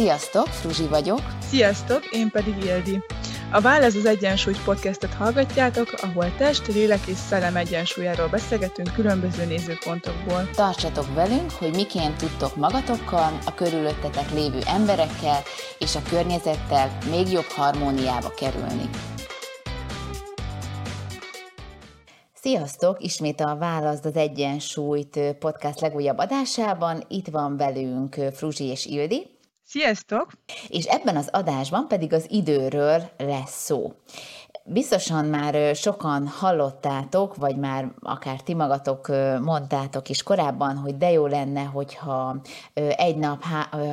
Sziasztok, Fruzsi vagyok. Sziasztok, én pedig Ildi. A Válasz az Egyensúly podcastet hallgatjátok, ahol test, lélek és szellem egyensúlyáról beszélgetünk különböző nézőpontokból. Tartsatok velünk, hogy miként tudtok magatokkal, a körülöttetek lévő emberekkel és a környezettel még jobb harmóniába kerülni. Sziasztok! Ismét a Választ az Egyensúlyt podcast legújabb adásában. Itt van velünk Fruzsi és Ildi. Sziasztok! És ebben az adásban pedig az időről lesz szó. Biztosan már sokan hallottátok, vagy már akár ti magatok mondtátok is korábban, hogy de jó lenne, hogyha egy nap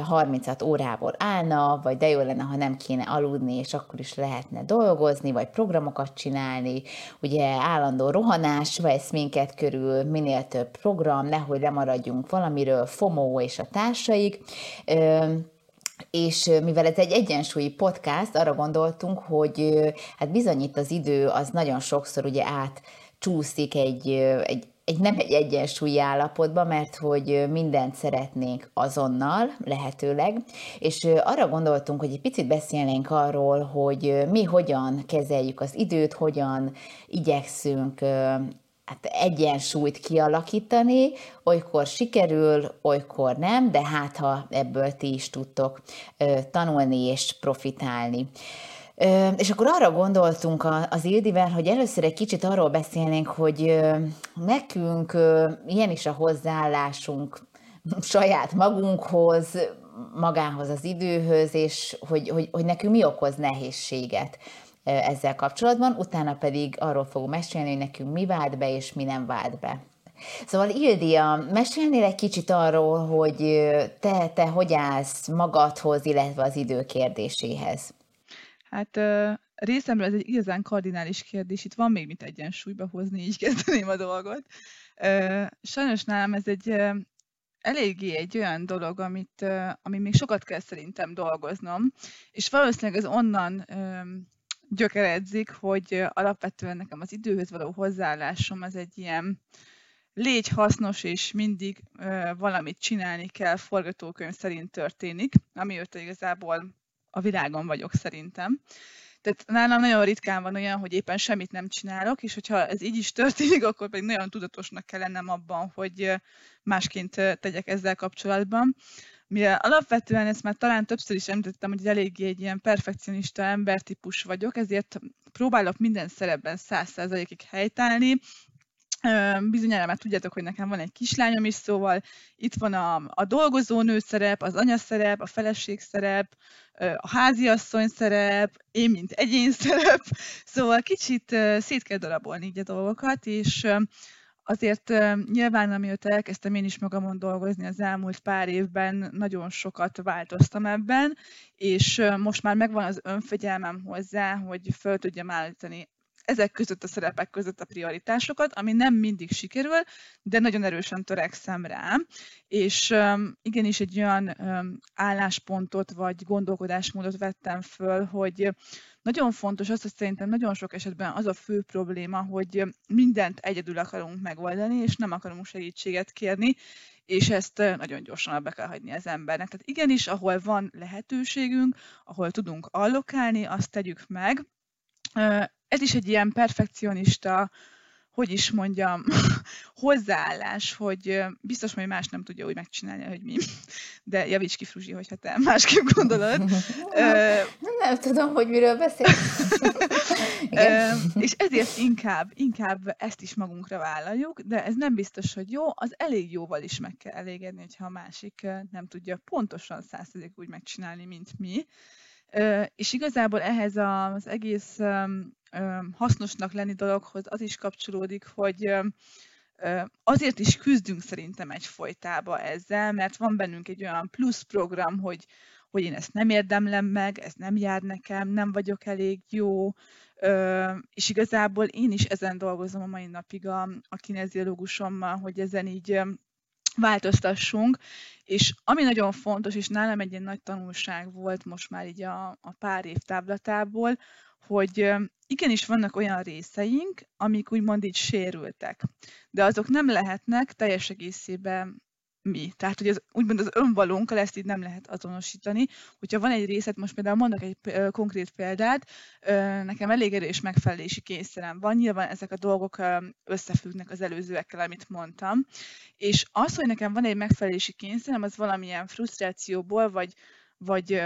36 órából állna, vagy de jó lenne, ha nem kéne aludni, és akkor is lehetne dolgozni, vagy programokat csinálni. Ugye állandó rohanás vesz minket körül, minél több program, nehogy lemaradjunk valamiről, FOMO és a társaik és mivel ez egy egyensúlyi podcast, arra gondoltunk, hogy hát bizony itt az idő az nagyon sokszor ugye átcsúszik egy, egy, egy nem egy egyensúlyi állapotba, mert hogy mindent szeretnénk azonnal, lehetőleg, és arra gondoltunk, hogy egy picit beszélnénk arról, hogy mi hogyan kezeljük az időt, hogyan igyekszünk hát egyensúlyt kialakítani, olykor sikerül, olykor nem, de hát ha ebből ti is tudtok tanulni és profitálni. És akkor arra gondoltunk az Ildivel, hogy először egy kicsit arról beszélnénk, hogy nekünk ilyen is a hozzáállásunk saját magunkhoz, magához az időhöz, és hogy, hogy, hogy nekünk mi okoz nehézséget ezzel kapcsolatban, utána pedig arról fogunk mesélni, hogy nekünk mi vált be, és mi nem vált be. Szóval Ildia, mesélnél egy kicsit arról, hogy te, te hogy állsz magadhoz, illetve az idő kérdéséhez? Hát részemről ez egy igazán kardinális kérdés, itt van még mit egyensúlyba hozni, így kezdeném a dolgot. Sajnos nálam ez egy eléggé egy olyan dolog, amit, ami még sokat kell szerintem dolgoznom, és valószínűleg ez onnan gyökeredzik, hogy alapvetően nekem az időhöz való hozzáállásom az egy ilyen légy hasznos, és mindig valamit csinálni kell, forgatókönyv szerint történik, amiért igazából a világon vagyok szerintem. Tehát nálam nagyon ritkán van olyan, hogy éppen semmit nem csinálok, és hogyha ez így is történik, akkor pedig nagyon tudatosnak kell lennem abban, hogy másként tegyek ezzel kapcsolatban mivel alapvetően ezt már talán többször is említettem, hogy eléggé egy ilyen perfekcionista embertípus vagyok, ezért próbálok minden szerepben száz százalékig helytállni, Bizonyára már tudjátok, hogy nekem van egy kislányom is, szóval itt van a, a dolgozónő szerep, az anyaszerep, a feleség szerep, a háziasszony szerep, én mint egyén szerep, szóval kicsit szét kell darabolni így a dolgokat, és Azért nyilván, amióta elkezdtem én is magamon dolgozni az elmúlt pár évben, nagyon sokat változtam ebben, és most már megvan az önfegyelmem hozzá, hogy föl tudjam állítani ezek között a szerepek között a prioritásokat, ami nem mindig sikerül, de nagyon erősen törekszem rá. És igenis egy olyan álláspontot vagy gondolkodásmódot vettem föl, hogy nagyon fontos az, hogy szerintem nagyon sok esetben az a fő probléma, hogy mindent egyedül akarunk megoldani, és nem akarunk segítséget kérni, és ezt nagyon gyorsan be kell hagyni az embernek. Tehát igenis, ahol van lehetőségünk, ahol tudunk allokálni, azt tegyük meg, ez is egy ilyen perfekcionista, hogy is mondjam, hozzáállás, hogy biztos, hogy más nem tudja úgy megcsinálni, hogy mi. De javíts ki, Fruzsi, hogyha te másképp gondolod. nem tudom, hogy miről beszélsz. és ezért inkább, inkább ezt is magunkra vállaljuk, de ez nem biztos, hogy jó, az elég jóval is meg kell elégedni, hogyha a másik nem tudja pontosan százszerzék úgy megcsinálni, mint mi. És igazából ehhez az egész hasznosnak lenni dologhoz az is kapcsolódik, hogy azért is küzdünk szerintem egy folytába ezzel, mert van bennünk egy olyan plusz program, hogy, hogy én ezt nem érdemlem meg, ez nem jár nekem, nem vagyok elég jó, és igazából én is ezen dolgozom a mai napig a, a kineziológusommal, hogy ezen így változtassunk, és ami nagyon fontos, és nálam egy ilyen nagy tanulság volt most már így a, a pár év távlatából, hogy igenis vannak olyan részeink, amik úgymond így sérültek, de azok nem lehetnek teljes egészében mi. Tehát, hogy az, úgymond az önvalónkkal ezt így nem lehet azonosítani. Hogyha van egy részet, most például mondok egy konkrét példát, nekem elég erős megfelelési kényszerem van, nyilván ezek a dolgok összefüggnek az előzőekkel, amit mondtam, és az, hogy nekem van egy megfelelési kényszerem, az valamilyen frusztrációból, vagy, vagy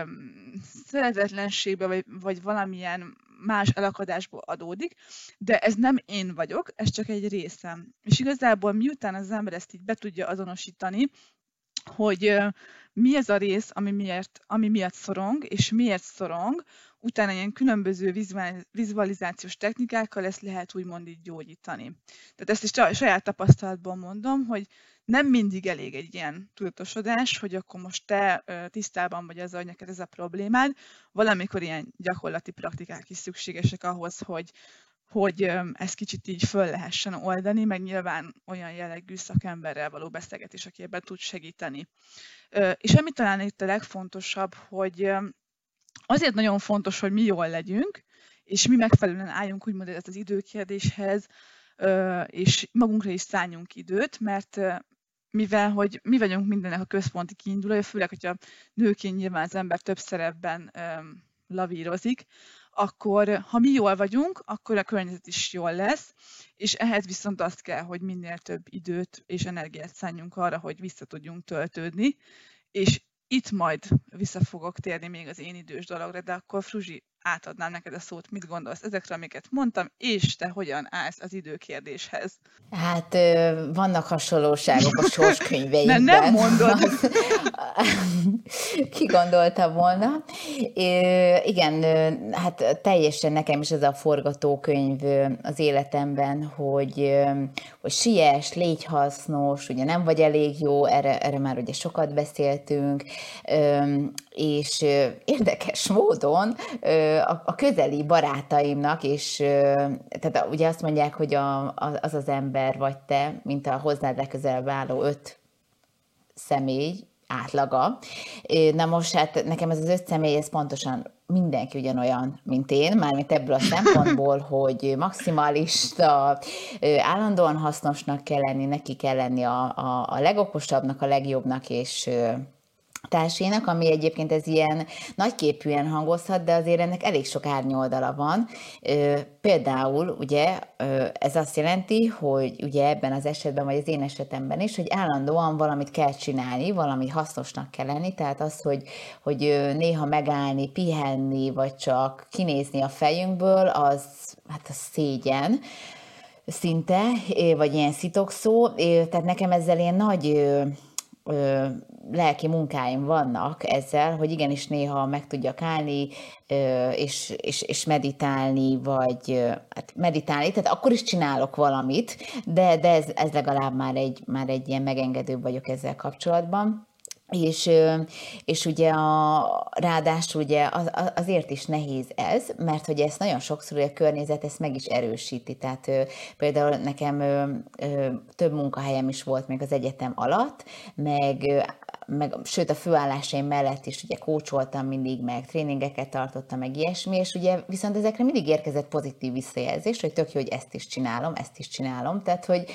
szeretetlenségből, vagy, vagy valamilyen más elakadásból adódik, de ez nem én vagyok, ez csak egy részem. És igazából miután az ember ezt így be tudja azonosítani, hogy mi ez a rész, ami, miért, ami miatt szorong, és miért szorong, utána ilyen különböző vizualizációs technikákkal ezt lehet úgymond így gyógyítani. Tehát ezt is saját tapasztalatból mondom, hogy nem mindig elég egy ilyen tudatosodás, hogy akkor most te tisztában vagy azzal, hogy neked ez a problémád, valamikor ilyen gyakorlati praktikák is szükségesek ahhoz, hogy, hogy ezt kicsit így föl lehessen oldani, meg nyilván olyan jellegű szakemberrel való beszélgetés, aki ebben tud segíteni. És ami talán itt a legfontosabb, hogy azért nagyon fontos, hogy mi jól legyünk, és mi megfelelően álljunk úgymond az időkérdéshez, és magunkra is szálljunk időt, mert mivel hogy mi vagyunk mindennek a központi kiindulója, főleg, hogyha nőként nyilván az ember több szerepben lavírozik, akkor ha mi jól vagyunk, akkor a környezet is jól lesz, és ehhez viszont azt kell, hogy minél több időt és energiát szálljunk arra, hogy vissza tudjunk töltődni, és itt majd vissza fogok térni még az én idős dologra, de akkor Fruzsi, átadnám neked a szót, mit gondolsz ezekre, amiket mondtam, és te hogyan állsz az időkérdéshez? Hát vannak hasonlóságok a sorskönyveimben. nem, nem mondod. Ki gondolta volna. Igen, hát teljesen nekem is ez a forgatókönyv az életemben, hogy, hogy siess, légy hasznos, ugye nem vagy elég jó, erre, erre már ugye sokat beszéltünk, és érdekes módon a, közeli barátaimnak, és tehát ugye azt mondják, hogy a, az az ember vagy te, mint a hozzád legközelebb álló öt személy átlaga. Na most hát nekem ez az öt személy, ez pontosan mindenki ugyanolyan, mint én, mármint ebből a szempontból, hogy maximalista, állandóan hasznosnak kell lenni, neki kell lenni a, a, a legokosabbnak, a legjobbnak, és társének, ami egyébként ez ilyen nagyképűen hangozhat, de azért ennek elég sok árnyoldala van. Például ugye ez azt jelenti, hogy ugye ebben az esetben, vagy az én esetemben is, hogy állandóan valamit kell csinálni, valami hasznosnak kell lenni, tehát az, hogy, hogy néha megállni, pihenni, vagy csak kinézni a fejünkből, az hát a szégyen szinte, vagy ilyen szitokszó, tehát nekem ezzel ilyen nagy lelki munkáim vannak ezzel, hogy igenis néha meg tudjak állni, és, és, és meditálni, vagy hát meditálni, tehát akkor is csinálok valamit, de, de ez, ez legalább már egy, már egy ilyen megengedő vagyok ezzel kapcsolatban. És, és ugye a, ráadásul ugye az, azért is nehéz ez, mert hogy ezt nagyon sokszor a környezet ezt meg is erősíti. Tehát például nekem több munkahelyem is volt még az egyetem alatt, meg meg, sőt a főállásaim mellett is ugye kócsoltam mindig, meg tréningeket tartottam, meg ilyesmi, és ugye viszont ezekre mindig érkezett pozitív visszajelzés, hogy tök jó, hogy ezt is csinálom, ezt is csinálom, tehát hogy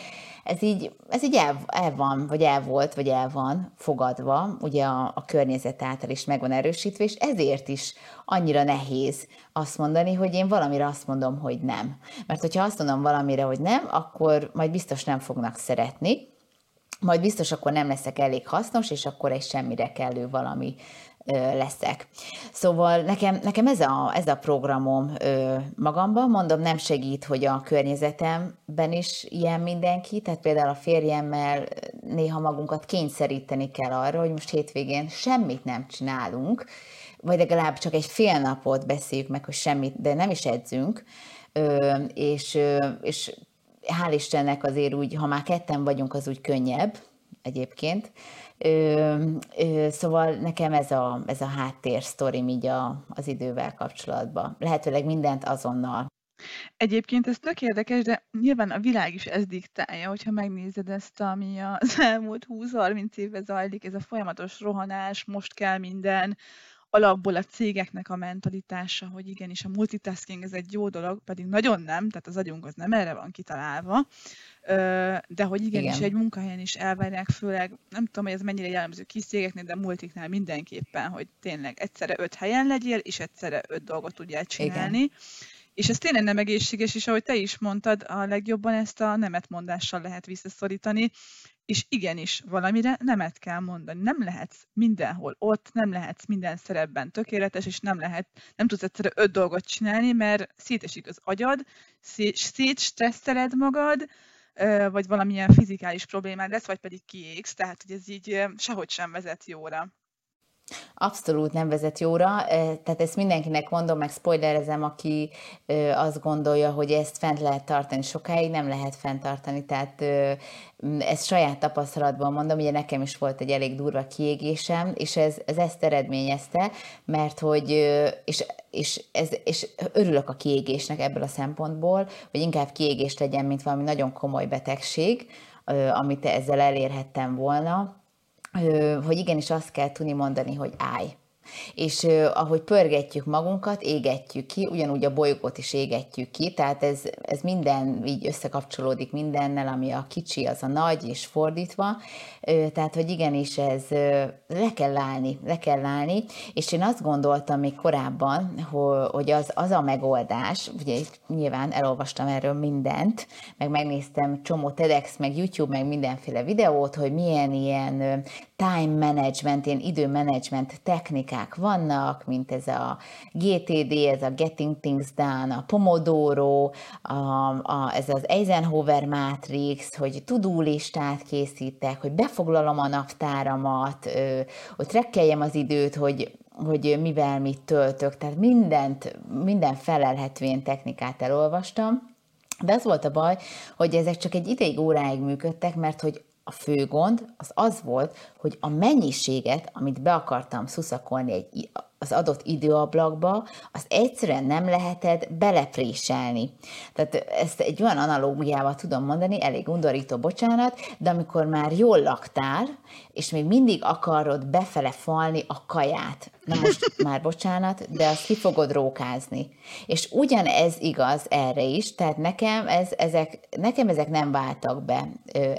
ez így, ez így el, el van, vagy el volt, vagy el van fogadva, ugye a, a környezet által is meg van erősítve, és ezért is annyira nehéz azt mondani, hogy én valamire azt mondom, hogy nem. Mert hogyha azt mondom valamire, hogy nem, akkor majd biztos nem fognak szeretni, majd biztos akkor nem leszek elég hasznos, és akkor egy semmire kellő valami leszek. Szóval nekem, nekem ez, a, ez a programom magamban, mondom, nem segít, hogy a környezetemben is ilyen mindenki, tehát például a férjemmel néha magunkat kényszeríteni kell arra, hogy most hétvégén semmit nem csinálunk, vagy legalább csak egy fél napot beszéljük meg, hogy semmit, de nem is edzünk, és, és hál' Istennek azért úgy, ha már ketten vagyunk, az úgy könnyebb egyébként. Ö, ö, szóval nekem ez a, ez a háttér sztorim így a, az idővel kapcsolatban. Lehetőleg mindent azonnal. Egyébként ez tök érdekes, de nyilván a világ is ez diktálja, hogyha megnézed ezt, ami az elmúlt 20-30 évben zajlik, ez a folyamatos rohanás, most kell minden, alapból a cégeknek a mentalitása, hogy igenis a multitasking ez egy jó dolog, pedig nagyon nem, tehát az agyunk az nem erre van kitalálva, de hogy igenis Igen. egy munkahelyen is elvárják, főleg nem tudom, hogy ez mennyire jellemző kis cégeknél, de multiknál mindenképpen, hogy tényleg egyszerre öt helyen legyél, és egyszerre öt dolgot tudjál csinálni. Igen. És ez tényleg nem egészséges, és ahogy te is mondtad, a legjobban ezt a nemetmondással lehet visszaszorítani, és igenis, valamire nemet kell mondani. Nem lehetsz mindenhol ott, nem lehetsz minden szerepben tökéletes, és nem lehet, nem tudsz egyszerre öt dolgot csinálni, mert szétesik az agyad, szétstresszeled magad, vagy valamilyen fizikális problémád lesz, vagy pedig kiégsz, tehát hogy ez így sehogy sem vezet jóra. Abszolút nem vezet jóra, tehát ezt mindenkinek mondom, meg spoilerezem, aki azt gondolja, hogy ezt fent lehet tartani sokáig, nem lehet fenntartani, tehát ezt saját tapasztalatban mondom, ugye nekem is volt egy elég durva kiégésem, és ez, ez ezt eredményezte, mert hogy, és, és, ez, és örülök a kiégésnek ebből a szempontból, hogy inkább kiégés legyen, mint valami nagyon komoly betegség, amit ezzel elérhettem volna, hogy igenis azt kell tudni mondani, hogy állj. És ahogy pörgetjük magunkat, égetjük ki, ugyanúgy a bolygót is égetjük ki, tehát ez, ez minden így összekapcsolódik mindennel, ami a kicsi, az a nagy, és fordítva. Tehát, hogy igenis ez le kell állni, le kell állni, és én azt gondoltam még korábban, hogy az, az a megoldás, ugye nyilván elolvastam erről mindent, meg megnéztem csomó TEDx, meg YouTube, meg mindenféle videót, hogy milyen ilyen time management, ilyen időmanagement technikák vannak, mint ez a GTD, ez a Getting Things Done, a Pomodoro, a, a, ez az Eisenhower Matrix, hogy tudó listát készítek, hogy befoglalom a naptáramat, hogy trekkeljem az időt, hogy hogy mivel mit töltök, tehát mindent, minden felelhetően technikát elolvastam, de az volt a baj, hogy ezek csak egy ideig, óráig működtek, mert hogy a fő gond az az volt, hogy a mennyiséget, amit be akartam szuszakolni egy, az adott időablakba, az egyszerűen nem lehetett belepréselni. Tehát ezt egy olyan analógiával tudom mondani, elég undorító, bocsánat, de amikor már jól laktál, és még mindig akarod befele falni a kaját, na most már bocsánat, de azt ki fogod rókázni. És ugyanez igaz erre is, tehát nekem, ez, ezek, nekem ezek nem váltak be,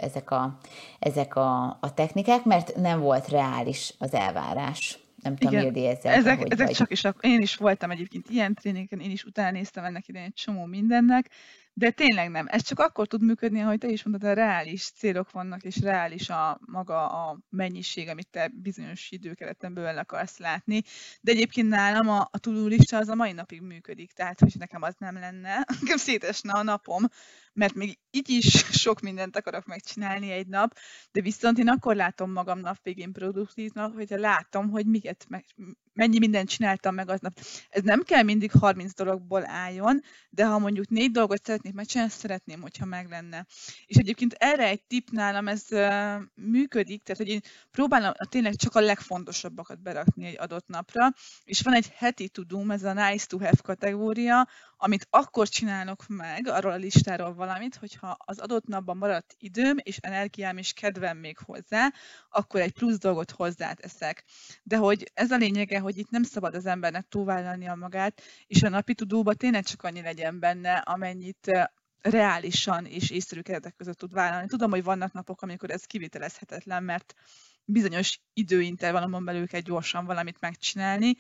ezek a, ezek a, a technikák, mert nem volt reális az elvárás. Nem tudom, Igen, Ildi ezzel. Ezek, ezek vagy. csak is, én is voltam egyébként ilyen tréningen, én is utána néztem ennek idején egy csomó mindennek, de tényleg nem. Ez csak akkor tud működni, ahogy te is mondtad, a reális célok vannak, és reális a maga a mennyiség, amit te bizonyos időkereten belül akarsz látni. De egyébként nálam a, a tudulista az a mai napig működik, tehát hogy nekem az nem lenne, nekem szétesne a napom, mert még így is sok mindent akarok megcsinálni egy nap, de viszont én akkor látom magam nap végén produktívnak, hogyha látom, hogy miket, meg, mennyi mindent csináltam meg aznap. Ez nem kell mindig 30 dologból álljon, de ha mondjuk négy dolgot szeretnék megcsinálni, szeretném, hogyha meg lenne. És egyébként erre egy tip nálam ez működik, tehát hogy én próbálom tényleg csak a legfontosabbakat berakni egy adott napra, és van egy heti tudum, ez a nice to have kategória, amit akkor csinálok meg arról a listáról valamit, hogyha az adott napban maradt időm és energiám és kedvem még hozzá, akkor egy plusz dolgot hozzáteszek. De hogy ez a lényege, hogy itt nem szabad az embernek túlvállalni a magát, és a napi tudóba tényleg csak annyi legyen benne, amennyit reálisan és észszerű keretek között tud vállalni. Tudom, hogy vannak napok, amikor ez kivitelezhetetlen, mert bizonyos időintervallumon belül kell gyorsan valamit megcsinálni,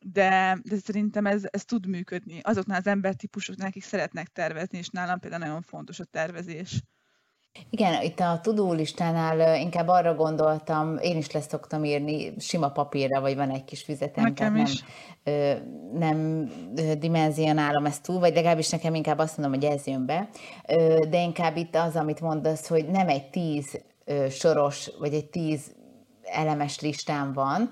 de, de szerintem ez, ez tud működni. Azoknál az embertípusoknál, akik szeretnek tervezni, és nálam például nagyon fontos a tervezés. Igen, itt a tudólistánál inkább arra gondoltam, én is lesz szoktam írni sima papírra, vagy van egy kis füzetem, nekem tehát nem, nem dimenzionálom ezt túl, vagy legalábbis nekem inkább azt mondom, hogy ez jön be, de inkább itt az, amit mondasz, hogy nem egy tíz soros, vagy egy tíz elemes listám van,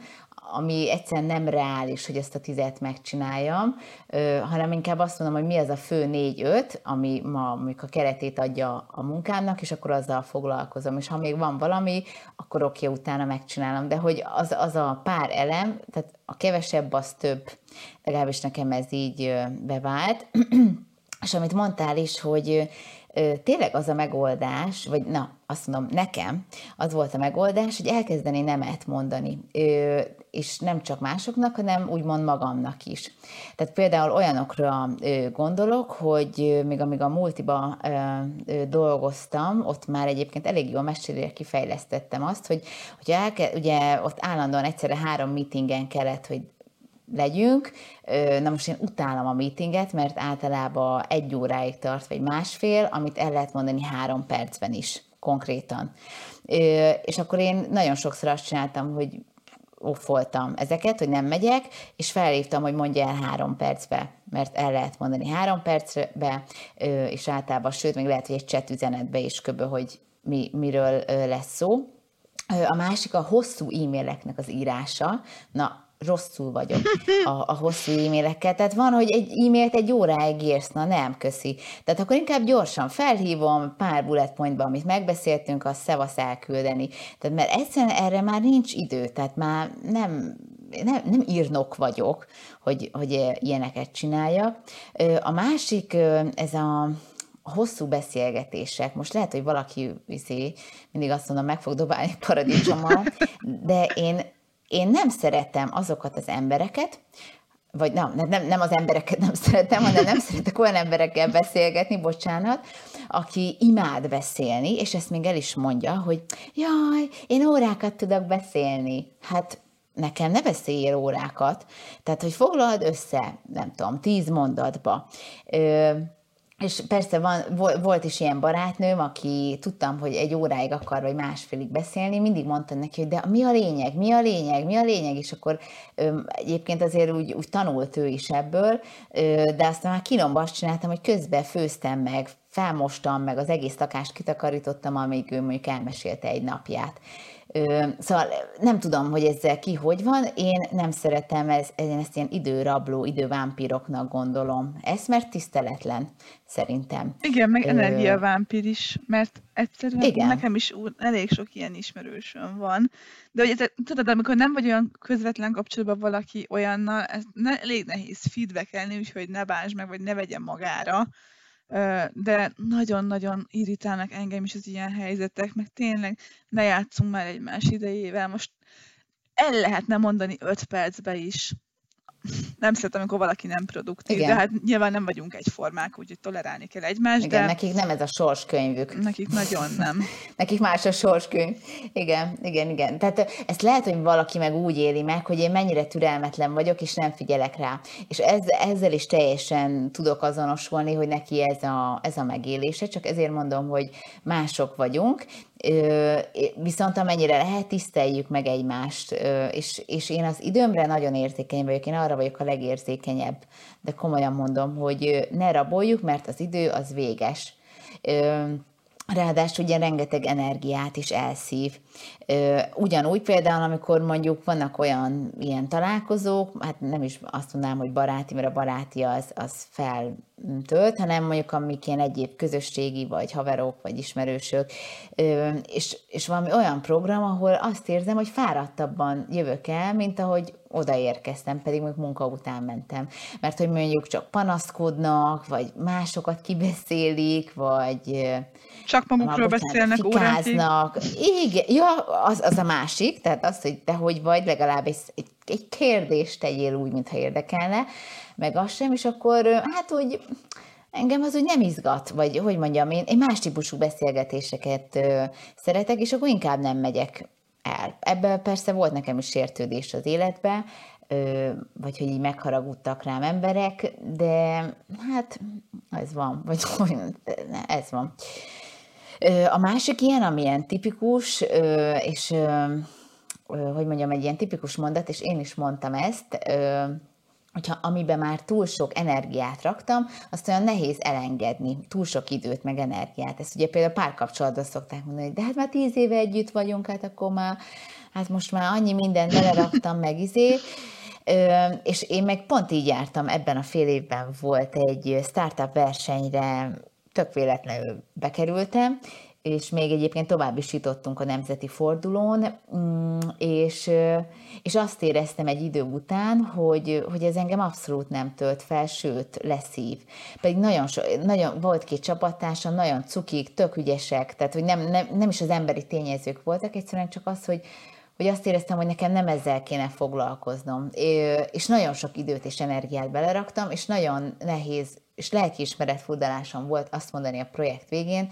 ami egyszerűen nem reális, hogy ezt a tizet megcsináljam, hanem inkább azt mondom, hogy mi az a fő négy-öt, ami ma mondjuk a keretét adja a munkámnak, és akkor azzal foglalkozom. És ha még van valami, akkor oké, okay, utána megcsinálom. De hogy az, az a pár elem, tehát a kevesebb az több, legalábbis nekem ez így bevált. és amit mondtál is, hogy tényleg az a megoldás, vagy na, azt mondom, nekem az volt a megoldás, hogy elkezdeni nemet mondani, és nem csak másoknak, hanem úgymond magamnak is. Tehát például olyanokra gondolok, hogy még amíg a multiba dolgoztam, ott már egyébként elég jól mesélére kifejlesztettem azt, hogy, hogy elke, ugye ott állandóan egyszerre három meetingen kellett, hogy legyünk. Na most én utálom a meetinget, mert általában egy óráig tart, vagy másfél, amit el lehet mondani három percben is, konkrétan. És akkor én nagyon sokszor azt csináltam, hogy offoltam ezeket, hogy nem megyek, és felhívtam, hogy mondja el három percbe, mert el lehet mondani három percbe, és általában, sőt, még lehet, hogy egy chat üzenetbe is köbö, hogy mi, miről lesz szó. A másik a hosszú e-maileknek az írása. Na, rosszul vagyok a, a hosszú e-mailekkel. Tehát van, hogy egy e-mailt egy óráig írsz, na nem, köszi. Tehát akkor inkább gyorsan felhívom, pár bullet pointba, amit megbeszéltünk, azt szevasz elküldeni. Tehát mert egyszerűen erre már nincs idő, tehát már nem, nem, nem írnok vagyok, hogy, hogy ilyeneket csinálja. A másik, ez a a hosszú beszélgetések, most lehet, hogy valaki viszi, mindig azt mondom, meg fog dobálni paradicsommal, de én én nem szeretem azokat az embereket, vagy nem, nem, nem az embereket nem szeretem, hanem nem szeretek olyan emberekkel beszélgetni, bocsánat, aki imád beszélni, és ezt még el is mondja, hogy jaj, én órákat tudok beszélni. Hát nekem ne beszélj órákat. Tehát, hogy foglald össze, nem tudom, tíz mondatba. Ö, és persze van, volt is ilyen barátnőm, aki tudtam, hogy egy óráig akar, vagy másfélig beszélni, mindig mondtam neki, hogy de mi a lényeg, mi a lényeg, mi a lényeg, és akkor ö, egyébként azért úgy, úgy tanult ő is ebből, ö, de aztán már kinomba azt csináltam, hogy közben főztem meg, felmostam meg, az egész lakást kitakarítottam, amíg ő mondjuk elmesélte egy napját. Szóval nem tudom, hogy ezzel ki hogy van, én nem szeretem, ez, én ezt ilyen időrabló, idővámpíroknak gondolom. Ez mert tiszteletlen, szerintem. Igen, meg energiavámpír is, mert egyszerűen Igen. nekem is elég sok ilyen ismerősöm van. De hogy ez, tudod, amikor nem vagy olyan közvetlen kapcsolatban valaki olyannal, ez ne, elég nehéz feedbackelni, úgyhogy ne bánts meg, vagy ne vegyen magára de nagyon-nagyon irritálnak engem is az ilyen helyzetek, meg tényleg ne játszunk már egymás idejével. Most el lehetne mondani öt percbe is, nem szeretem, amikor valaki nem produktív, Igen. de hát nyilván nem vagyunk egyformák, úgyhogy tolerálni kell egymást. Igen, de... nekik nem ez a sorskönyvük. Nekik nagyon nem. nekik más a sorskönyv. Igen, igen, igen. Tehát ezt lehet, hogy valaki meg úgy éli meg, hogy én mennyire türelmetlen vagyok, és nem figyelek rá. És ez, ezzel is teljesen tudok azonosulni, hogy neki ez a, ez a megélése, csak ezért mondom, hogy mások vagyunk, viszont amennyire lehet, tiszteljük meg egymást, és, és én az időmre nagyon érzékeny vagyok, én arra vagyok a legérzékenyebb, de komolyan mondom, hogy ne raboljuk, mert az idő az véges. Ráadásul ugye rengeteg energiát is elszív. Ugyanúgy például, amikor mondjuk vannak olyan ilyen találkozók, hát nem is azt mondanám, hogy baráti, mert a baráti az, az feltölt, hanem mondjuk amik ilyen egyéb közösségi, vagy haverok, vagy ismerősök, és, és valami olyan program, ahol azt érzem, hogy fáradtabban jövök el, mint ahogy odaérkeztem, pedig még munka után mentem. Mert hogy mondjuk csak panaszkodnak, vagy másokat kibeszélik, vagy csak magukról beszélnek fikáznak. Igen, ja, az, az a másik, tehát az, hogy te hogy vagy, legalább egy, egy, egy kérdést tegyél úgy, mintha érdekelne, meg az sem, és akkor hát úgy engem az úgy nem izgat, vagy hogy mondjam, én, én más típusú beszélgetéseket ö, szeretek, és akkor inkább nem megyek el. Ebben persze volt nekem is sértődés az életbe, ö, vagy hogy így megharagudtak rám emberek, de hát ez van, vagy ez van. A másik ilyen, ami ilyen tipikus, és hogy mondjam, egy ilyen tipikus mondat, és én is mondtam ezt, hogyha amiben már túl sok energiát raktam, azt olyan nehéz elengedni, túl sok időt, meg energiát. Ezt ugye például párkapcsolatban szokták mondani, de hát már tíz éve együtt vagyunk, hát akkor már, hát most már annyi mindent beleraktam, meg izé, és én meg pont így jártam, ebben a fél évben volt egy startup versenyre, tök véletlenül bekerültem, és még egyébként tovább is jutottunk a nemzeti fordulón, mm, és, és azt éreztem egy idő után, hogy, hogy ez engem abszolút nem tölt fel, sőt, leszív. Pedig nagyon, so, nagyon volt két csapattársam, nagyon cukik, tök ügyesek, tehát hogy nem, nem, nem is az emberi tényezők voltak, egyszerűen csak az, hogy, hogy azt éreztem, hogy nekem nem ezzel kéne foglalkoznom. És nagyon sok időt és energiát beleraktam, és nagyon nehéz és lelkiismeret furdalásom volt azt mondani a projekt végén,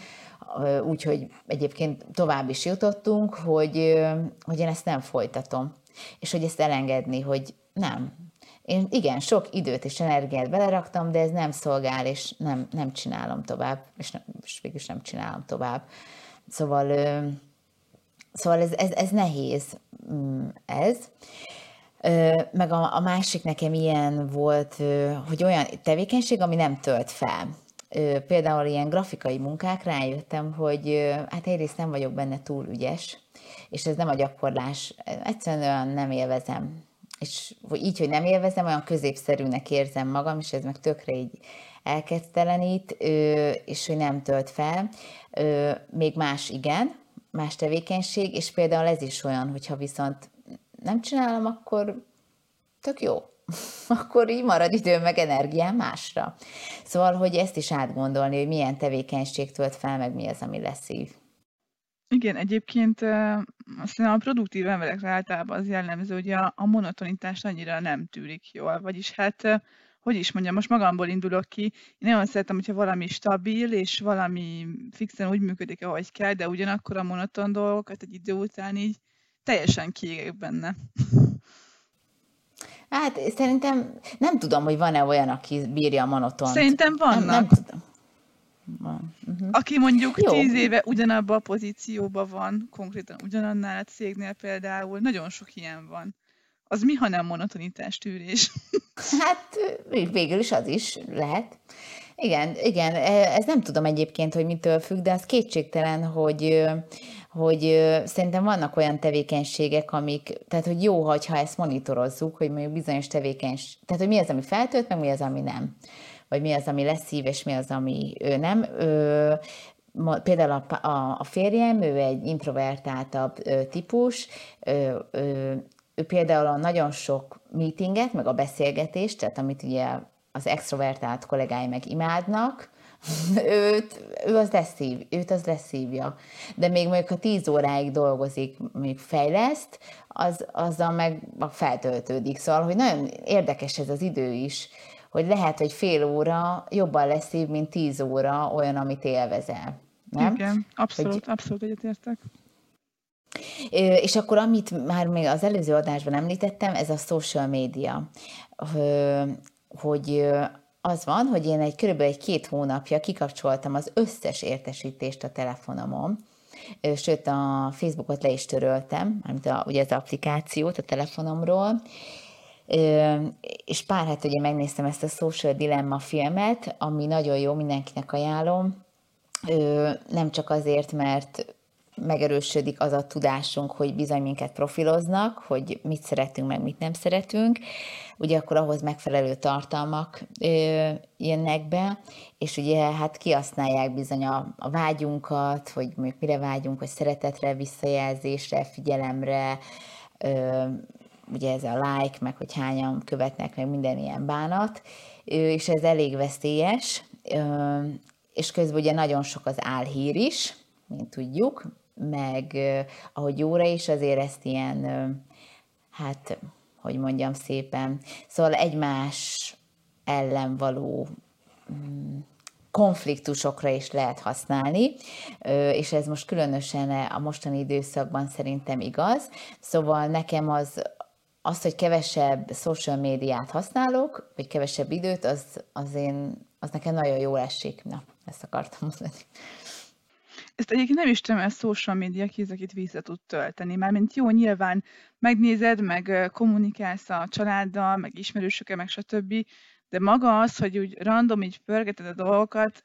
úgyhogy egyébként tovább is jutottunk, hogy, hogy én ezt nem folytatom, és hogy ezt elengedni, hogy nem. Én igen, sok időt és energiát beleraktam, de ez nem szolgál, és nem, nem csinálom tovább, és, nem, és végülis nem csinálom tovább. Szóval, szóval ez, ez, ez nehéz, mm, ez. Meg a, a másik nekem ilyen volt, hogy olyan tevékenység, ami nem tölt fel például ilyen grafikai munkák rájöttem, hogy hát egyrészt nem vagyok benne túl ügyes, és ez nem a gyakorlás, egyszerűen nem élvezem. És így, hogy nem élvezem, olyan középszerűnek érzem magam, és ez meg tökre így elkezdtelenít, és hogy nem tölt fel. Még más igen, más tevékenység, és például ez is olyan, hogyha viszont nem csinálom, akkor tök jó. akkor így marad idő meg energiám másra. Szóval, hogy ezt is átgondolni, hogy milyen tevékenység tölt fel, meg mi az, ami leszív. Igen, egyébként aztán a produktív emberekre általában az jellemző, hogy a, a monotonitást annyira nem tűrik jól, vagyis hát hogy is mondjam, most magamból indulok ki, én nagyon szeretem, hogyha valami stabil, és valami fixen úgy működik, ahogy kell, de ugyanakkor a monoton dolgokat egy idő után így teljesen kiégek benne. Hát szerintem nem tudom, hogy van-e olyan, aki bírja a monotont. Szerintem vannak. Nem, nem tudom. Van. Uh-huh. Aki mondjuk Jó. tíz éve ugyanabban a pozícióban van, konkrétan ugyanannál a cégnél például, nagyon sok ilyen van. Az mi, ha nem monotonitás tűrés? Hát végül is az is lehet. Igen, igen, e, ez nem tudom egyébként, hogy mitől függ, de az kétségtelen, hogy hogy szerintem vannak olyan tevékenységek, amik, tehát hogy jó, ha ezt monitorozzuk, hogy mondjuk bizonyos tevékenység, tehát hogy mi az, ami feltölt, meg mi az, ami nem. Vagy mi az, ami lesz szív, és mi az, ami ő nem. Ő, például a, a, a férjem, ő egy introvertáltabb típus, ő, ő, ő például a nagyon sok meetinget, meg a beszélgetést, tehát amit ugye az extrovertált kollégái meg imádnak, őt, ő az leszív, őt az leszívja. De még mondjuk, ha tíz óráig dolgozik, még fejleszt, az, azzal meg feltöltődik. Szóval, hogy nagyon érdekes ez az idő is, hogy lehet, hogy fél óra jobban leszív, mint tíz óra olyan, amit élvezel. Nem? Igen, abszolút, hogy... abszolút egyetértek. És akkor, amit már még az előző adásban említettem, ez a social media, hogy az van, hogy én egy körülbelül egy két hónapja kikapcsoltam az összes értesítést a telefonomon, sőt a Facebookot le is töröltem, amit a, ugye az applikációt a telefonomról, és pár hát ugye megnéztem ezt a Social Dilemma filmet, ami nagyon jó, mindenkinek ajánlom, nem csak azért, mert megerősödik az a tudásunk, hogy bizony minket profiloznak, hogy mit szeretünk, meg mit nem szeretünk, ugye akkor ahhoz megfelelő tartalmak ö, jönnek be, és ugye hát kihasználják bizony a, a vágyunkat, hogy mondjuk mire vágyunk, hogy szeretetre, visszajelzésre, figyelemre, ö, ugye ez a like, meg hogy hányan követnek, meg minden ilyen bánat, ö, és ez elég veszélyes, ö, és közben ugye nagyon sok az álhír is, mint tudjuk, meg ahogy jóra is azért ezt ilyen, hát, hogy mondjam szépen, szóval egymás ellen való mm, konfliktusokra is lehet használni, és ez most különösen a mostani időszakban szerintem igaz. Szóval nekem az, az, hogy kevesebb social médiát használok, vagy kevesebb időt, az, az, én, az nekem nagyon jól esik. Na, ezt akartam mondani. Ezt egyébként nem is tudom, ez social média ki, akit vissza tud tölteni. Mármint jó, nyilván megnézed, meg kommunikálsz a családdal, meg ismerősökkel, meg stb. De maga az, hogy úgy random így pörgeted a dolgokat,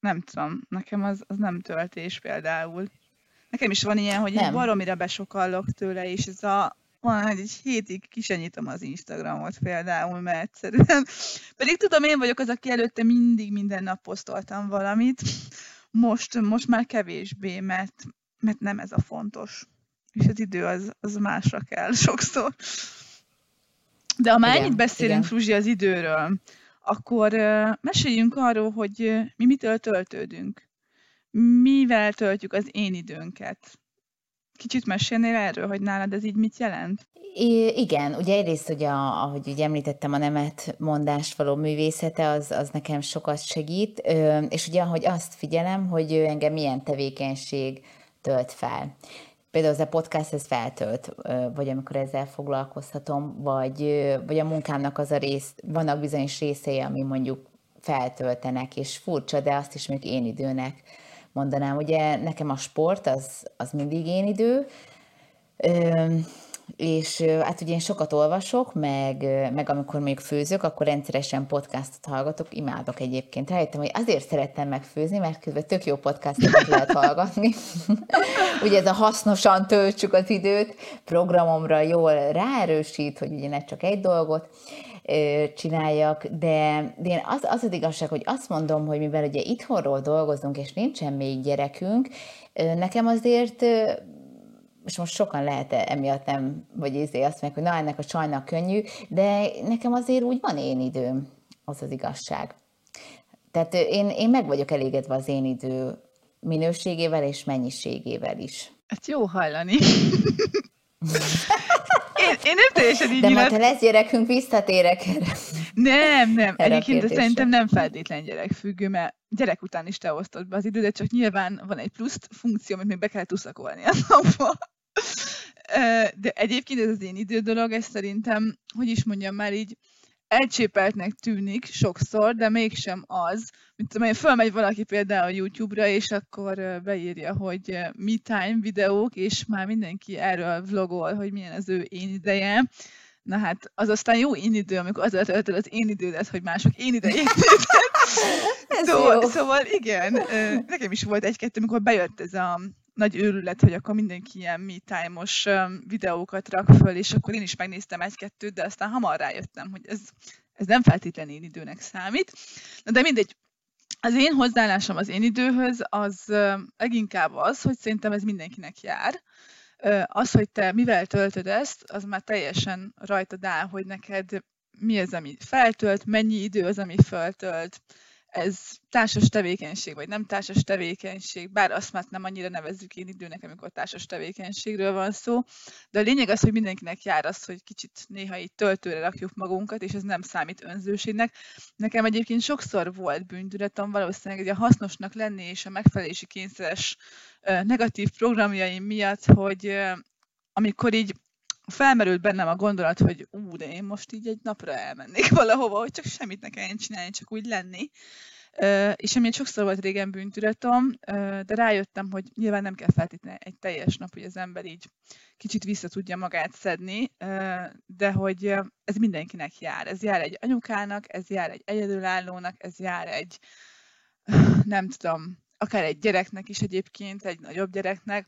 nem tudom, nekem az, az nem töltés például. Nekem is van ilyen, hogy nem. baromira besokallok tőle, és ez a van, hogy egy hétig kisenyítom az Instagramot például, mert egyszerűen, pedig tudom, én vagyok az, aki előtte mindig minden nap posztoltam valamit, most, most már kevésbé, mert, mert nem ez a fontos. És az idő az, az másra kell sokszor. De ha már igen, ennyit beszélünk, Fruzsi, az időről, akkor meséljünk arról, hogy mi mitől töltődünk. Mivel töltjük az én időnket. Kicsit mesélnél erről, hogy nálad ez így mit jelent? I- igen, ugye egyrészt, ugye, ahogy ugye említettem, a nemet mondást való művészete, az, az nekem sokat segít, és ugye, ahogy azt figyelem, hogy engem milyen tevékenység tölt fel. Például ez a podcast ez feltölt, vagy amikor ezzel foglalkozhatom, vagy, vagy a munkámnak az a rész, vannak bizonyos részei, ami mondjuk feltöltenek, és furcsa, de azt is még én időnek mondanám. Ugye nekem a sport az, az mindig én idő, és hát ugye én sokat olvasok, meg, meg amikor még főzök, akkor rendszeresen podcastot hallgatok, imádok egyébként. Rájöttem, hogy azért szerettem megfőzni, mert közben tök jó podcastokat lehet hallgatni. ugye ez a hasznosan töltsük az időt, programomra jól ráerősít, hogy ugye ne csak egy dolgot csináljak, de, de én az, az az igazság, hogy azt mondom, hogy mivel ugye itthonról dolgozunk, és nincsen még gyerekünk, nekem azért és most sokan lehet emiatt nem, vagy izé azt meg, hogy na, ennek a csajnak könnyű, de nekem azért úgy van én időm, az az igazság. Tehát én, én meg vagyok elégedve az én idő minőségével és mennyiségével is. Hát jó hallani. én, én nem teljesen így De majd, ha lesz gyerekünk, visszatérek erre. Nem, nem. Erre Egyébként szerintem nem feltétlen gyerekfüggő, mert gyerek után is te osztod be az idődet, csak nyilván van egy plusz funkció, amit még be kell tuszakolni a napba. De egyébként ez az én idő dolog, ez szerintem, hogy is mondjam már így, elcsépeltnek tűnik sokszor, de mégsem az. Mint tudom, fölmegy valaki például a YouTube-ra, és akkor beírja, hogy me time videók, és már mindenki erről vlogol, hogy milyen az ő én ideje. Na hát, az aztán jó én idő, amikor az töltöd az én idődet, hogy mások én idejét szóval, szóval igen, nekem is volt egy-kettő, amikor bejött ez a nagy őrület, hogy akkor mindenki ilyen me time-os videókat rak föl, és akkor én is megnéztem egy-kettőt, de aztán hamar rájöttem, hogy ez, ez nem feltétlenül én időnek számít. Na de mindegy, az én hozzáállásom az én időhöz az leginkább az, hogy szerintem ez mindenkinek jár. Az, hogy te mivel töltöd ezt, az már teljesen rajtad áll, hogy neked mi az, ami feltölt, mennyi idő az, ami feltölt, ez társas tevékenység, vagy nem társas tevékenység, bár azt már nem annyira nevezzük én időnek, amikor társas tevékenységről van szó, de a lényeg az, hogy mindenkinek jár az, hogy kicsit néha így töltőre rakjuk magunkat, és ez nem számít önzőségnek. Nekem egyébként sokszor volt bűntudatom valószínűleg egy a hasznosnak lenni és a megfelelési kényszeres negatív programjaim miatt, hogy amikor így felmerült bennem a gondolat, hogy ú, de én most így egy napra elmennék valahova, hogy csak semmit ne kelljen csinálni, csak úgy lenni. Uh, és ami sokszor volt régen bűntudatom, uh, de rájöttem, hogy nyilván nem kell feltétlenül egy teljes nap, hogy az ember így kicsit vissza tudja magát szedni, uh, de hogy ez mindenkinek jár. Ez jár egy anyukának, ez jár egy egyedülállónak, ez jár egy, nem tudom, akár egy gyereknek is egyébként, egy nagyobb gyereknek,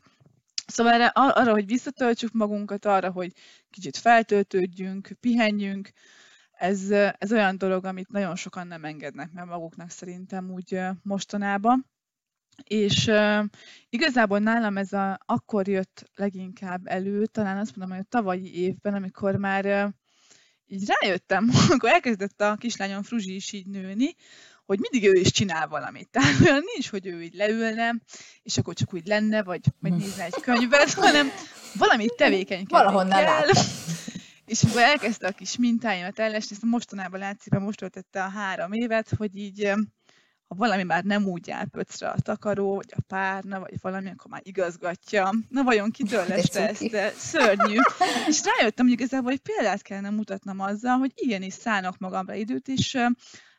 Szóval erre, arra, hogy visszatöltsük magunkat, arra, hogy kicsit feltöltődjünk, pihenjünk, ez, ez olyan dolog, amit nagyon sokan nem engednek meg maguknak szerintem úgy mostanában. És igazából nálam ez a, akkor jött leginkább elő, talán azt mondom, hogy a tavalyi évben, amikor már így rájöttem, amikor elkezdett a kislányom Fruzsi is így nőni, hogy mindig ő is csinál valamit. Tehát olyan nincs, hogy ő így leülne, és akkor csak úgy lenne, vagy, vagy nézne egy könyvet, hanem valamit tevékenykedni Valahonnan kell. És akkor elkezdte a kis mintáimat ellesni, ezt mostanában látszik, mert most töltette a három évet, hogy így ha valami már nem úgy áll pöcre a takaró, vagy a párna, vagy valami, akkor már igazgatja. Na vajon kitől lesz ezt? De szörnyű. És rájöttem, hogy igazából hogy példát kellene mutatnom azzal, hogy igenis szállnak magamra időt, és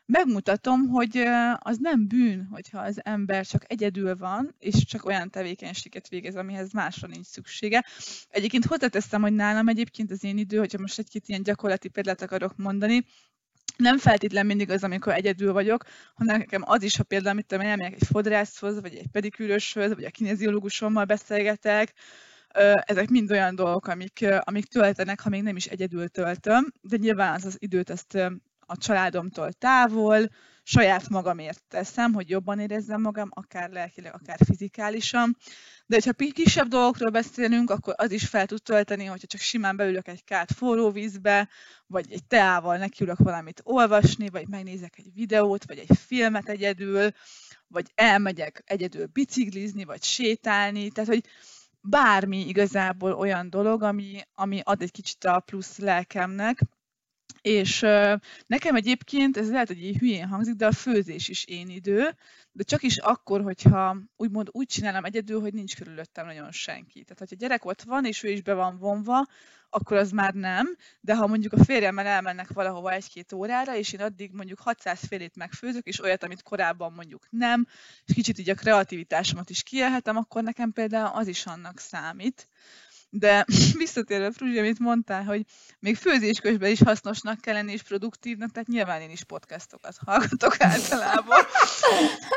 megmutatom, hogy az nem bűn, hogyha az ember csak egyedül van, és csak olyan tevékenységet végez, amihez másra nincs szüksége. Egyébként hozzáteszem, hogy nálam egyébként az én idő, hogyha most egy-két ilyen gyakorlati példát akarok mondani, nem feltétlen mindig az, amikor egyedül vagyok, hanem nekem az is, ha például mit tudom, elmegyek egy fodrászhoz, vagy egy pedikűröshöz, vagy a kineziológusommal beszélgetek, ezek mind olyan dolgok, amik, amik töltenek, ha még nem is egyedül töltöm, de nyilván az az időt azt a családomtól távol, saját magamért teszem, hogy jobban érezzem magam, akár lelkileg, akár fizikálisan. De hogyha kisebb dolgokról beszélünk, akkor az is fel tud tölteni, hogyha csak simán beülök egy kát forró vízbe, vagy egy teával nekiülök valamit olvasni, vagy megnézek egy videót, vagy egy filmet egyedül, vagy elmegyek egyedül biciklizni, vagy sétálni, tehát hogy bármi igazából olyan dolog, ami, ami ad egy kicsit a plusz lelkemnek, és nekem egyébként, ez lehet, hogy így hülyén hangzik, de a főzés is én idő, de csak is akkor, hogyha úgymond úgy csinálom egyedül, hogy nincs körülöttem nagyon senki. Tehát, hogyha gyerek ott van, és ő is be van vonva, akkor az már nem, de ha mondjuk a férjemmel elmennek valahova egy-két órára, és én addig mondjuk 600 félét megfőzök, és olyat, amit korábban mondjuk nem, és kicsit így a kreativitásomat is kielhetem, akkor nekem például az is annak számít. De visszatérve, Fruzsi, amit mondtál, hogy még főzés közben is hasznosnak kell lenni, és produktívnak, tehát nyilván én is podcastokat hallgatok általában.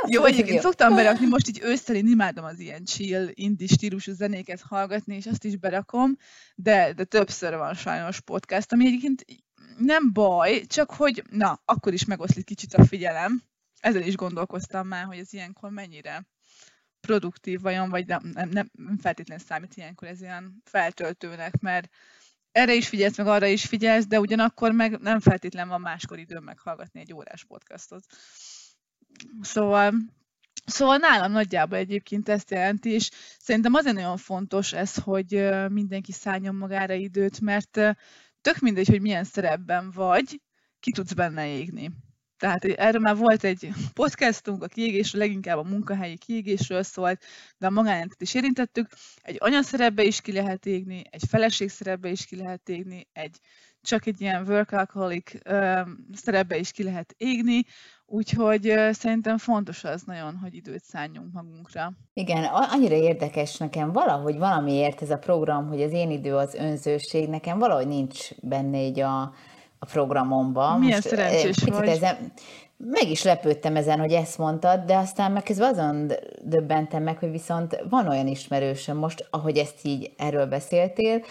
Jó, egyébként szoktam berakni, most így ősszel én imádom az ilyen chill, indie stílusú zenéket hallgatni, és azt is berakom, de, de többször van sajnos podcast, ami egyébként nem baj, csak hogy na, akkor is megoszlik kicsit a figyelem. Ezzel is gondolkoztam már, hogy ez ilyenkor mennyire produktív vajon, vagy nem, nem, nem feltétlenül számít ilyenkor ez ilyen feltöltőnek, mert erre is figyelsz, meg arra is figyelsz, de ugyanakkor meg nem feltétlenül van máskor időm meghallgatni egy órás podcastot. Szóval, szóval nálam nagyjából egyébként ezt jelenti, és szerintem azért nagyon fontos ez, hogy mindenki szálljon magára időt, mert tök mindegy, hogy milyen szerepben vagy, ki tudsz benne égni. Tehát erről már volt egy podcastunk, a kiégésről, leginkább a munkahelyi kiégésről szólt, de a magánéletet is érintettük. Egy anyaszerepbe is ki lehet égni, egy feleségszerepbe is ki lehet égni, egy csak egy ilyen workaholic szerepbe is ki lehet égni, úgyhogy szerintem fontos az nagyon, hogy időt szálljunk magunkra. Igen, annyira érdekes nekem valahogy valamiért ez a program, hogy az én idő az önzőség, nekem valahogy nincs benne így a, a programomban. Milyen Most, szerencsés vagy. Ezen, meg is lepődtem ezen, hogy ezt mondtad, de aztán meg közben azon döbbentem meg, hogy viszont van olyan ismerősöm most, ahogy ezt így erről beszéltél,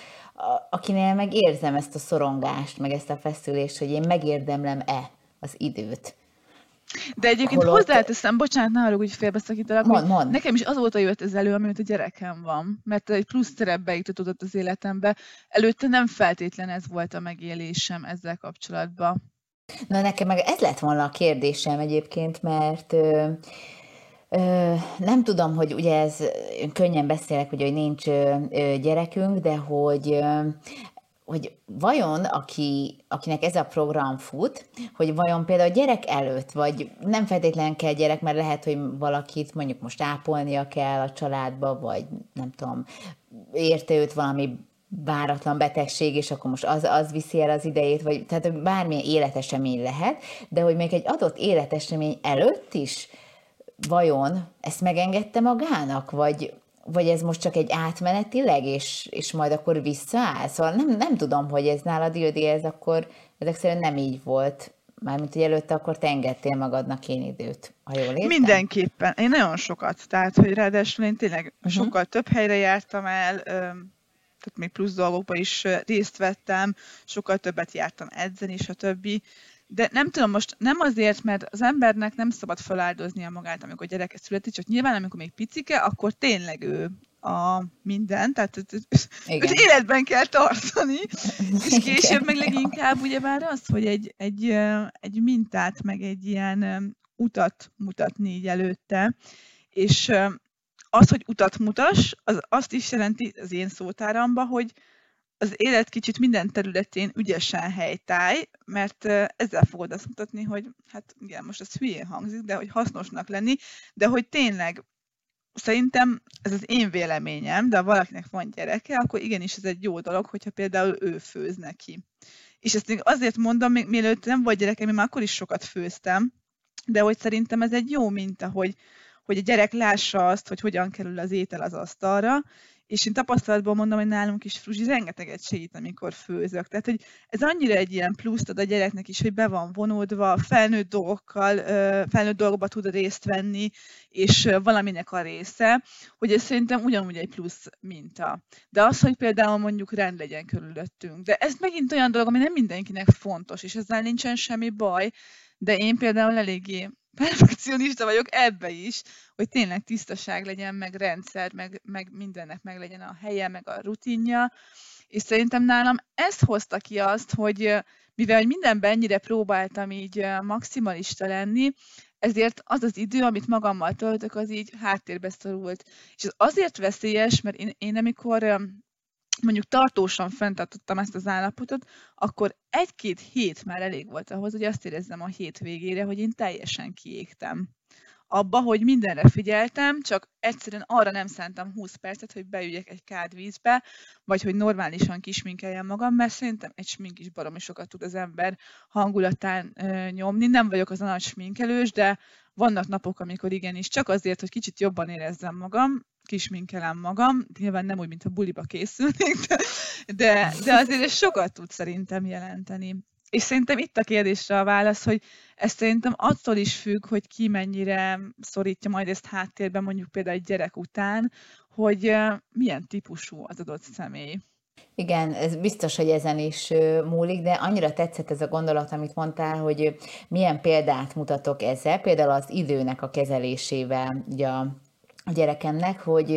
akinél meg érzem ezt a szorongást, meg ezt a feszülést, hogy én megérdemlem-e az időt. De egyébként Holott... hozzáteszem, bocsánat, ne arra, hogy félbeszakítalak, mond, mond. nekem is azóta jött ez elő, amit a gyerekem van, mert egy plusz szerepbe jutott az életembe. Előtte nem feltétlen ez volt a megélésem ezzel kapcsolatban. Na nekem meg ez lett volna a kérdésem egyébként, mert ö, ö, nem tudom, hogy ugye ez könnyen beszélek, hogy, hogy nincs ö, gyerekünk, de hogy ö, hogy vajon, aki, akinek ez a program fut, hogy vajon például gyerek előtt, vagy nem feltétlenül kell gyerek, mert lehet, hogy valakit mondjuk most ápolnia kell a családba, vagy nem tudom, érte őt valami váratlan betegség, és akkor most az, az viszi el az idejét, vagy tehát bármilyen életesemény lehet, de hogy még egy adott életesemény előtt is vajon ezt megengedte magának, vagy, vagy ez most csak egy átmenetileg, és, és majd akkor visszaáll? Szóval nem, nem tudom, hogy ez nálad, Ildi, ez akkor ezek szerint nem így volt. Mármint, hogy előtte akkor te engedtél magadnak én időt, ha jól értem? Mindenképpen. Én nagyon sokat. Tehát, hogy ráadásul én tényleg uh-huh. sokkal több helyre jártam el, tehát még plusz dolgokba is részt vettem, sokkal többet jártam edzeni, stb. De nem tudom, most nem azért, mert az embernek nem szabad feláldoznia magát, amikor gyereke születik, csak nyilván, amikor még picike, akkor tényleg ő a minden, tehát őt életben kell tartani, és később meg leginkább ugyebár az, hogy egy, egy, egy mintát, meg egy ilyen utat mutatni így előtte, és az, hogy utat mutas, az azt is jelenti az én szótáramba, hogy az élet kicsit minden területén ügyesen helytáj, mert ezzel fogod azt mutatni, hogy hát igen, most ez hülyén hangzik, de hogy hasznosnak lenni, de hogy tényleg szerintem ez az én véleményem, de ha valakinek van gyereke, akkor igenis ez egy jó dolog, hogyha például ő főz neki. És ezt még azért mondom, még mielőtt nem volt gyerekem, én már akkor is sokat főztem, de hogy szerintem ez egy jó minta, hogy, hogy a gyerek lássa azt, hogy hogyan kerül az étel az asztalra, és én tapasztalatból mondom, hogy nálunk is Fruzsi rengeteget segít, amikor főzök. Tehát, hogy ez annyira egy ilyen pluszt ad a gyereknek is, hogy be van vonódva, felnőtt dolgokkal, felnőtt dolgokba tud részt venni, és valaminek a része, hogy ez szerintem ugyanúgy egy plusz minta. De az, hogy például mondjuk rend legyen körülöttünk. De ez megint olyan dolog, ami nem mindenkinek fontos, és ezzel nincsen semmi baj, de én például eléggé perfekcionista vagyok ebbe is, hogy tényleg tisztaság legyen, meg rendszer, meg, meg mindennek meg legyen a helye, meg a rutinja, és szerintem nálam ez hozta ki azt, hogy mivel mindenben ennyire próbáltam így maximalista lenni, ezért az az idő, amit magammal töltök, az így háttérbe szorult. És ez azért veszélyes, mert én, én amikor mondjuk tartósan fenntartottam ezt az állapotot, akkor egy-két hét már elég volt ahhoz, hogy azt érezzem a hét végére, hogy én teljesen kiégtem. Abba, hogy mindenre figyeltem, csak egyszerűen arra nem szántam 20 percet, hogy beüljek egy kád vízbe, vagy hogy normálisan kisminkeljem magam, mert szerintem egy smink is baromi sokat tud az ember hangulatán ö, nyomni. Nem vagyok az a nagy sminkelős, de vannak napok, amikor igenis csak azért, hogy kicsit jobban érezzem magam, kisminkelem magam, nyilván nem úgy, mint a buliba készülnék, de, de, azért ez sokat tud szerintem jelenteni. És szerintem itt a kérdésre a válasz, hogy ez szerintem attól is függ, hogy ki mennyire szorítja majd ezt háttérben, mondjuk például egy gyerek után, hogy milyen típusú az adott személy. Igen, ez biztos, hogy ezen is múlik, de annyira tetszett ez a gondolat, amit mondtál, hogy milyen példát mutatok ezzel, például az időnek a kezelésével, ugye a gyerekemnek, hogy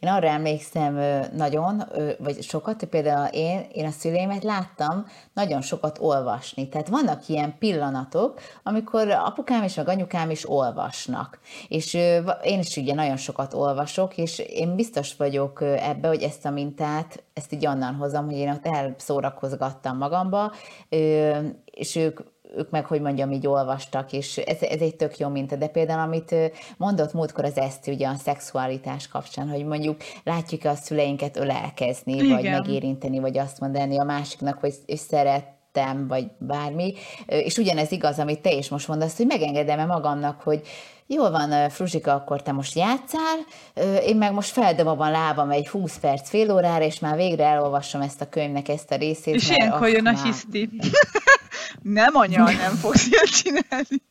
én arra emlékszem nagyon, vagy sokat, például én, én a szüleimet láttam nagyon sokat olvasni. Tehát vannak ilyen pillanatok, amikor apukám és meg anyukám is olvasnak. És én is ugye nagyon sokat olvasok, és én biztos vagyok ebbe, hogy ezt a mintát, ezt így onnan hozom, hogy én ott elszórakozgattam magamba, és ők ők meg, hogy mondjam, így olvastak, és ez, ez egy tök jó minta. De például, amit mondott múltkor az Eszti ugye a szexualitás kapcsán, hogy mondjuk látjuk a szüleinket ölelkezni, Igen. vagy megérinteni, vagy azt mondani a másiknak, hogy szeret vagy bármi, és ugyanez igaz, amit te is most mondasz, hogy megengedem-e magamnak, hogy Jól van, Fruzsika, akkor te most játszál, én meg most feldobom a lábam egy 20 perc, fél órára, és már végre elolvasom ezt a könyvnek ezt a részét. És ilyenkor jön a hiszti. Nem anya, nem fogsz ilyet csinálni.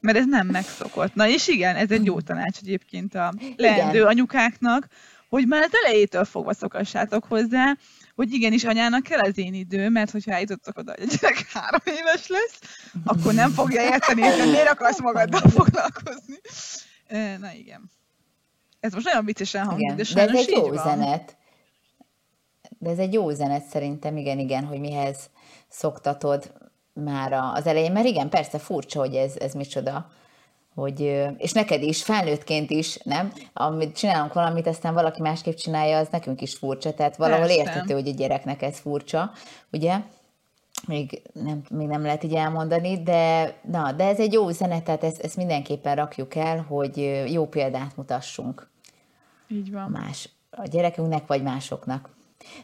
Mert ez nem megszokott. Na és igen, ez egy jó tanács egyébként a leendő anyukáknak, hogy már az elejétől fogva szokassátok hozzá, hogy igenis anyának kell az én idő, mert hogyha eljutottak oda, hogy a gyerek három éves lesz, akkor nem fogja érteni, hogy miért akarsz magaddal foglalkozni. Na igen. Ez most nagyon viccesen hangzik, de de ez egy jó van. üzenet. De ez egy jó üzenet szerintem, igen, igen, hogy mihez szoktatod már az elején, mert igen, persze furcsa, hogy ez, ez micsoda, hogy, és neked is, felnőttként is, nem? Amit csinálunk valamit, aztán valaki másképp csinálja, az nekünk is furcsa, tehát valahol Persze. érthető, hogy a gyereknek ez furcsa, ugye? Még nem, még nem lehet így elmondani, de, na, de ez egy jó üzenet, tehát ezt, ezt mindenképpen rakjuk el, hogy jó példát mutassunk. Így van. Más, a gyerekünknek vagy másoknak.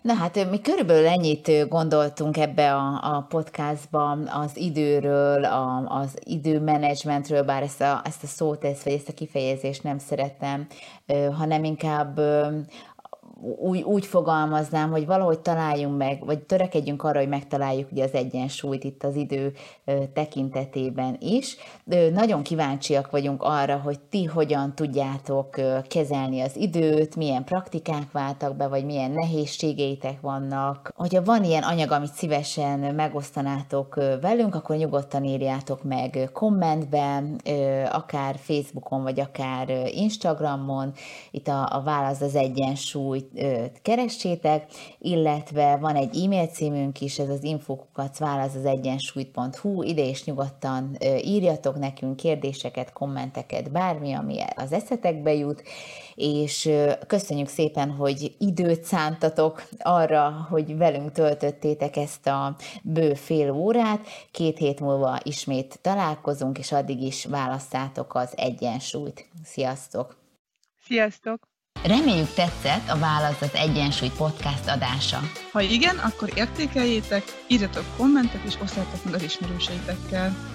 Na hát mi körülbelül ennyit gondoltunk ebbe a, a podcastba az időről, a, az időmenedzsmentről, bár ezt a, ezt a szót, ezt, vagy ezt a kifejezést nem szeretem, hanem inkább úgy, úgy fogalmaznám, hogy valahogy találjunk meg, vagy törekedjünk arra, hogy megtaláljuk ugye az egyensúlyt itt az idő tekintetében is. Nagyon kíváncsiak vagyunk arra, hogy ti hogyan tudjátok kezelni az időt, milyen praktikák váltak be, vagy milyen nehézségeitek vannak. Hogyha van ilyen anyag, amit szívesen megosztanátok velünk, akkor nyugodtan írjátok meg kommentben, akár Facebookon, vagy akár Instagramon. Itt a, a válasz az egyensúly keressétek, illetve van egy e-mail címünk is, ez az infokukat válasz az egyensúlyt.hu, ide is nyugodtan írjatok nekünk kérdéseket, kommenteket, bármi, ami az eszetekbe jut, és köszönjük szépen, hogy időt szántatok arra, hogy velünk töltöttétek ezt a bő fél órát. Két hét múlva ismét találkozunk, és addig is választátok az egyensúlyt. Sziasztok! Sziasztok! Reméljük tetszett a Válasz az Egyensúly podcast adása. Ha igen, akkor értékeljétek, írjatok kommentet és osszátok meg az ismerőseitekkel.